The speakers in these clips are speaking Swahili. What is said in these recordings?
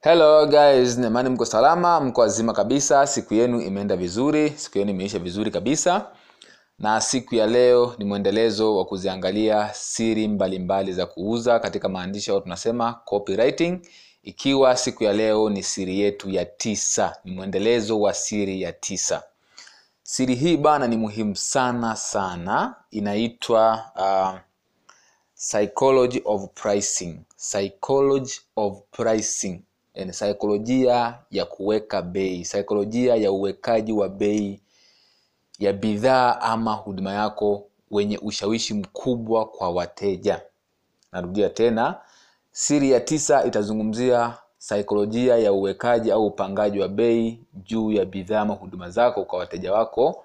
hello guys. Nemani mko salama mko wazima kabisa. Siku yenu imeenda vizuri siku yenu imeisha vizuri kabisa. Na siku ya leo ni mwendelezo wa kuziangalia siri mbalimbali mbali za kuuza katika maandishi au tunasema copywriting. Ikiwa siku ya leo ni siri yetu ya tisa ni mwendelezo wa siri ya tisa. Siri hii bana ni muhimu sana sana. Inaitwa uh, psychology of pricing. Psychology of pricing yani saikolojia ya kuweka bei saikolojia ya uwekaji wa bei ya bidhaa ama huduma yako wenye ushawishi mkubwa kwa wateja. Narudia tena siri ya tisa itazungumzia saikolojia ya uwekaji au upangaji wa bei juu ya bidhaa ama huduma zako kwa wateja wako.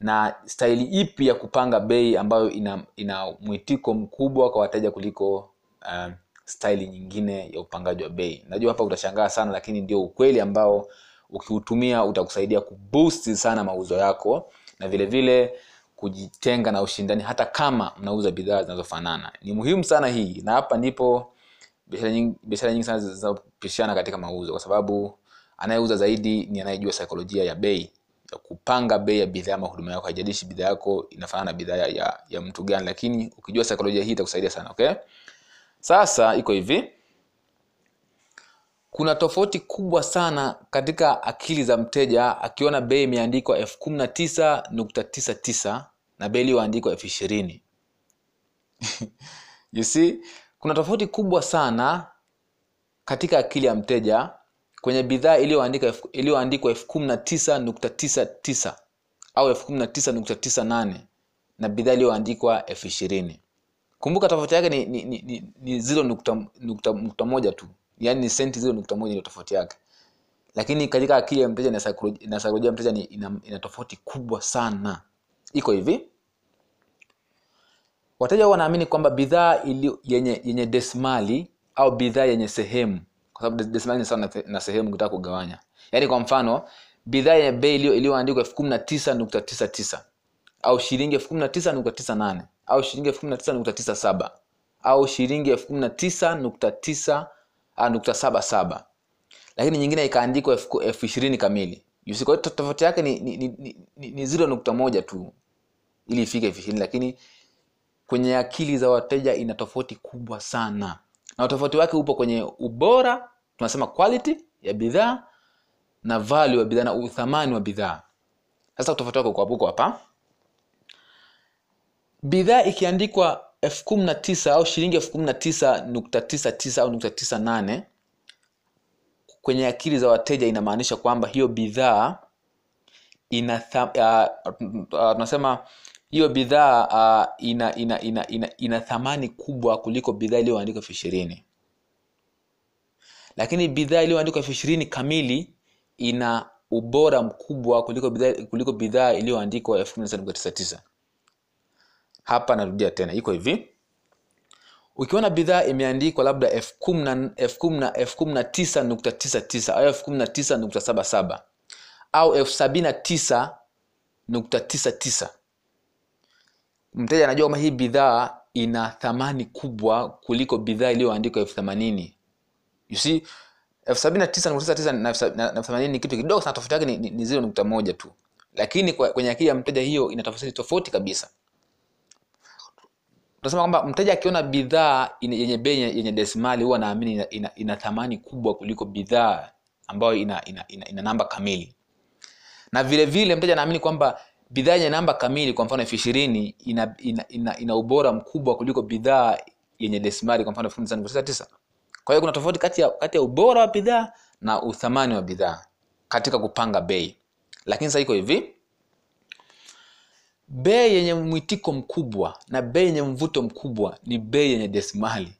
Na staili ipi ya kupanga bei ambayo ina, ina mwitiko mkubwa kwa wateja kuliko um, staili nyingine ya upangaji wa bei. Najua hapa utashangaa sana lakini ndio ukweli ambao ukiutumia utakusaidia kuboost sana mauzo yako na vile vile kujitenga na ushindani hata kama mnauza bidhaa zinazofanana. Ni muhimu sana hii na hapa ndipo biashara nyingi, nyingi sana zinapishana katika mauzo kwa sababu anayeuza zaidi ni anayejua saikolojia ya bei. Ya kupanga bei ya bidhaa ama huduma yako haijalishi bidhaa yako inafanana na bidhaa ya, ya mtu gani lakini ukijua saikolojia hii itakusaidia sana okay sasa iko hivi. Kuna tofauti kubwa sana katika akili za mteja akiona bei imeandikwa elfu kumi na tisa nukta tisa tisa na bei iliyoandikwa elfu ishirini. You see kuna tofauti kubwa sana katika akili ya mteja kwenye bidhaa iliyoandikwa elfu kumi na tisa nukta tisa tisa au elfu kumi na tisa nukta tisa nane na bidhaa iliyoandikwa elfu ishirini kumbuka tofauti yake ni, ni, ni, ni, ni ziro nukta, nukta, nukta moja tu. Yaani ni senti ziro nukta moja ndio tofauti yake. Lakini katika akili ya mteja na saikolojia ya mteja ni ina, ina tofauti kubwa sana. Iko hivi. Wateja wanaamini kwamba bidhaa yenye, yenye desmali au bidhaa yenye sehemu. Kwa sababu desimali ni sawa na, na sehemu ukitaka kugawanya. Yaani kwa mfano bidhaa yenye bei iliyoandikwa elfu kumi na tisa nukta tisa tisa au shilingi elfu kumi na tisa nukta tisa nane au shilingi elfu kumi na tisa nukta tisa saba au shilingi elfu kumi na tisa nukta tisa nukta saba saba. Lakini nyingine ikaandikwa elfu ishirini kamili. Kwa tofauti yake ni, ni, ni, ni, ni ziro nukta moja tu ili ifike elfu ishirini lakini kwenye akili za wateja ina tofauti kubwa sana. Na utofauti wake upo kwenye ubora tunasema quality ya bidhaa na value ya bidhaa na uthamani wa bidhaa. Sasa utofauti wake uko hapa bidhaa ikiandikwa elfu kumi na tisa au shilingi elfu kumi na tisa nukta tisa tisa au nukta tisa nane kwenye akili za wateja inamaanisha kwamba hiyo bidhaa ina uh, tunasema hiyo bidhaa uh, ina, ina, ina, ina, ina thamani kubwa kuliko bidhaa iliyoandikwa elfu ishirini. Lakini bidhaa iliyoandikwa elfu ishirini kamili ina ubora mkubwa kuliko bidhaa kuliko bidhaa iliyoandikwa elfu kumi na tisa nukta tisa tisa hapa narudia tena iko hivi. Ukiona bidhaa imeandikwa labda elfu kumi na tisa nukta tisa tisa au elfu kumi na tisa nukta saba saba au elfu sabini na tisa nukta tisa tisa. Mteja anajua kwamba hii bidhaa ina thamani kubwa kuliko bidhaa iliyoandikwa elfu themanini. Elfu sabini na tisa nukta tisa na elfu themanini ni kitu kidogo sana tofauti yake ni, ni, ni ziro nukta moja tu. Lakini kwenye akili ya mteja hiyo ina tofauti tofauti kabisa tunasema kwamba mteja akiona bidhaa yenye bei yenye desimali huwa naamini ina, ina, ina thamani kubwa kuliko bidhaa ambayo ina, ina, ina, ina namba kamili. Na vile vile mteja anaamini kwamba bidhaa yenye namba kamili kwa mfano elfu ishirini ina, ina, ina, ina ubora mkubwa kuliko bidhaa yenye desimali kwa mfano elfu tisa. Kwa hiyo kuna tofauti kati ya, kati ya ubora wa bidhaa na uthamani wa bidhaa katika kupanga bei. Lakini sasa iko hivi bei yenye mwitiko mkubwa na bei yenye mvuto mkubwa ni bei yenye desimali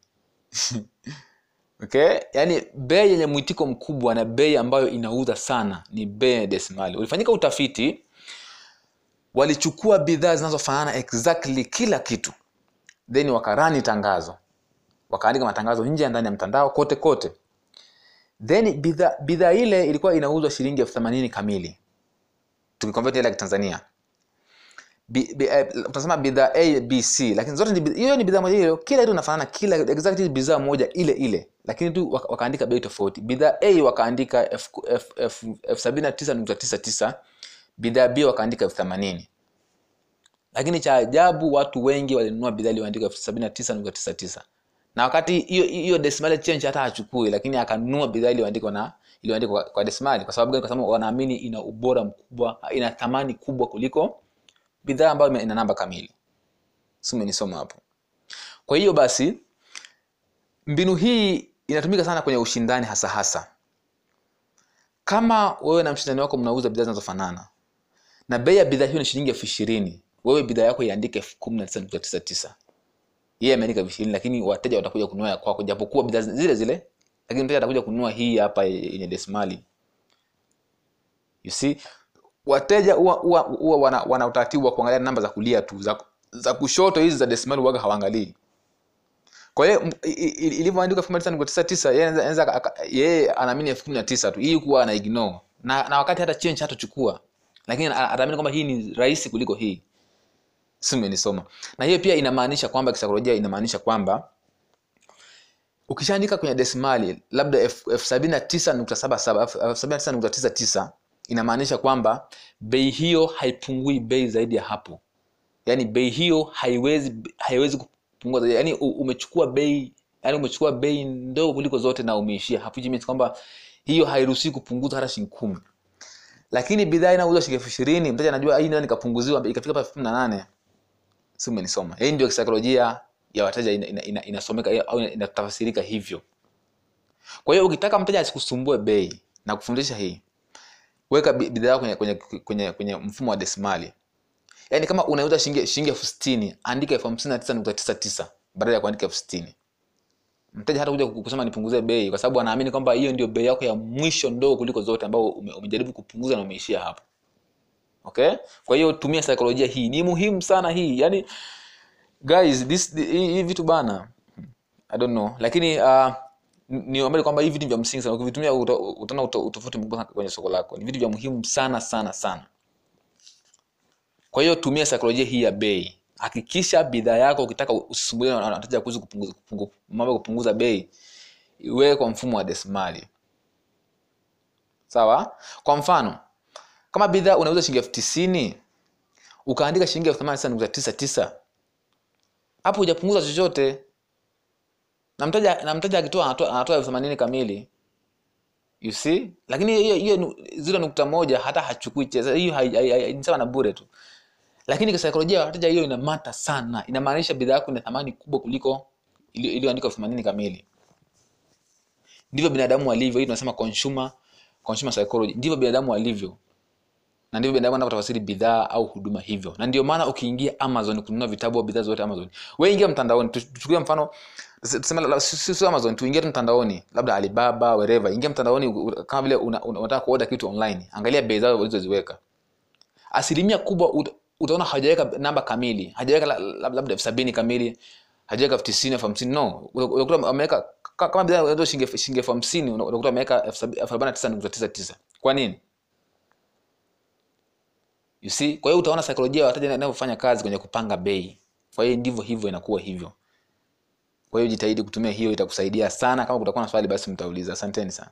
okay? Yaani bei yenye mwitiko mkubwa na bei ambayo inauza sana ni bei yenye desimali ulifanyika utafiti walichukua bidhaa zinazofanana exactly kila kitu. Then wakarani tangazo. Wakaandika matangazo nje ndani ya mtandao kote kote. Then bidhaa bidhaa ile ilikuwa inauzwa shilingi elfu themanini kamili. Tukikonvert hela ya eh, tunasema bidhaa a b c. Lakini zote hiyo ni bidhaa moja hiyo kila kitu inafanana kila exactly bidhaa moja ile ile. Lakini tu wakaandika bei tofauti. Bidhaa a wakaandika elfu sabini na tisa nukta tisa tisa. Bidhaa b wakaandika elfu themanini. Lakini cha ajabu watu wengi walinunua bidhaa iliyoandikwa elfu sabini na tisa nukta tisa tisa. Na wakati hiyo hiyo decimal change hata hachukui lakini akanunua bidhaa iliyoandikwa na iliyoandikwa kwa, kwa kwa sababu gani? Kwa sababu wanaamini ina ubora mkubwa ina thamani kubwa kuliko bidhaa ambayo ina namba kamili. Umenisoma hapo. Kwa hiyo basi mbinu hii inatumika sana kwenye ushindani hasa hasa. Kama wewe na mshindani wako mnauza bidhaa zinazofanana na bei ya bidhaa hiyo ni shilingi elfu ishirini wewe bidhaa yako iandike elfu kumi na tisa nukta tisa tisa. Yeye ameandika elfu ishirini lakini wateja watakuja kununua kwako japokuwa bidhaa zile zile lakini mteja atakuja kununua hii hapa yenye desimali you see wateja huwa wana, wana utaratibu wa kuangalia namba za kulia tu za, za kushoto hizi za desimali waga hawaangalii. Kwa hiyo ilivyoandikwa elfu moja nukta tisa tisa yeye anaamini elfu kumi na tisa tu. Hii kuwa ana ignore. Na, na wakati hata change hatachukua lakini ataamini kwamba hii ni rahisi kuliko hii. Si umenisoma. Na hiyo pia inamaanisha kwamba kisaikolojia inamaanisha kwamba ukishaandika kwenye desimali labda elfu sabini na tisa nukta saba saba elfu sabini na tisa nukta tisa tisa inamaanisha kwamba bei hiyo haipungui bei zaidi ya hapo. Yaani bei hiyo haiwezi haiwezi kupungua zaidi. Yaani umechukua bei yaani umechukua bei ndogo kuliko zote na umeishia hapo. Kwamba hiyo hairuhusiwi kupunguza hata shilingi kumi. Lakini bidhaa inauzwa shilingi elfu ishirini mteja anajua hii nayo nikapunguziwa ikafika pa elfu kumi na nane. Si umenisoma. Hii ndio kisaikolojia ya wateja inasomeka ina, ina, ina, au au ina- inatafsirika hivyo. Kwa hiyo ukitaka mteja asikusumbue bei na kufundisha hii weka bi- bidhaa kwenye, kwenye, kwenye, kwenye mfumo wa desimali yaani kama unauza shilingi shilingi elfu sitini andika elfu hamsini na tisa nukta tisa tisa badala ya kuandika elfu sitini. Mteja hata kuja kusema nipunguze bei kwa sababu anaamini kwamba hiyo ndio bei yako ya mwisho ndogo kuliko zote ambao ume, umejaribu kupunguza na umeishia hapo. Okay? Kwa hiyo tumia saikolojia hii. Ni muhimu sana hii. Yani guys this hii vitu bana i don't know. Lakini uh, niombe kwamba hivi vitu vya msingi sana. Ukivitumia utaona uto- utofauti mkubwa kwenye soko lako. Ni vitu vya muhimu sana sana sana. Kwa hiyo tumia saikolojia hii ya bei. Hakikisha bidhaa yako ukitaka usisumbuliwe na wateja kuhusu kupunguza kupungu- mambo kupunguza bei iwe kwa mfumo wa desimali sawa? Kwa mfano kama bidhaa unauza shilingi elfu tisini ukaandika shilingi elfu themanini tisa nukta tisa tisa hapo hujapunguza chochote na mteja na mteja akitoa anatoa elfu themanini kamili. You see? Lakini hiyo hiyo zile nukta moja hata hachukui cheza hiyo ni sawa na bure tu. Lakini kisaikolojia wateja hiyo inamata sana. Inamaanisha bidhaa yako ina thamani kubwa kuliko ili- iliyoandikwa elfu themanini kamili. Ndivyo binadamu walivyo hii tunasema consumer consumer psychology. Ndivyo binadamu walivyo na ndivyo binadamu bidhaa au huduma hivyo. Na ndio maana ukiingia amazon kununua vitabu au bidhaa zote amazon. We ingia mtandaoni tuchukue mfano amazon tuingie tu mtandaoni labda alibaba wereva ingia mtandaoni kama vile una- una- unataka kuoda kitu online angalia bei zao walizoziweka asilimia kubwa ut- utaona hajaweka namba kamili hajaweka la- la- labda elfu sabini kamili hajaweka elfu tisini elfu hamsini no. Unakuta ameweka kama bidhaa shilingi elfu- hamsini unakuta ameweka elfu arobaini na tisa nukta tisa tisa. Kwa nini you see? Kwa hiyo utaona saikolojia ya wateja inavyofanya kazi kwenye kupanga bei. Kwa hiyo ndivyo hivyo inakuwa hivyo. Kwa hiyo jitahidi kutumia hiyo itakusaidia sana. Kama kutakuwa na swali basi mtauliza. Asanteni sana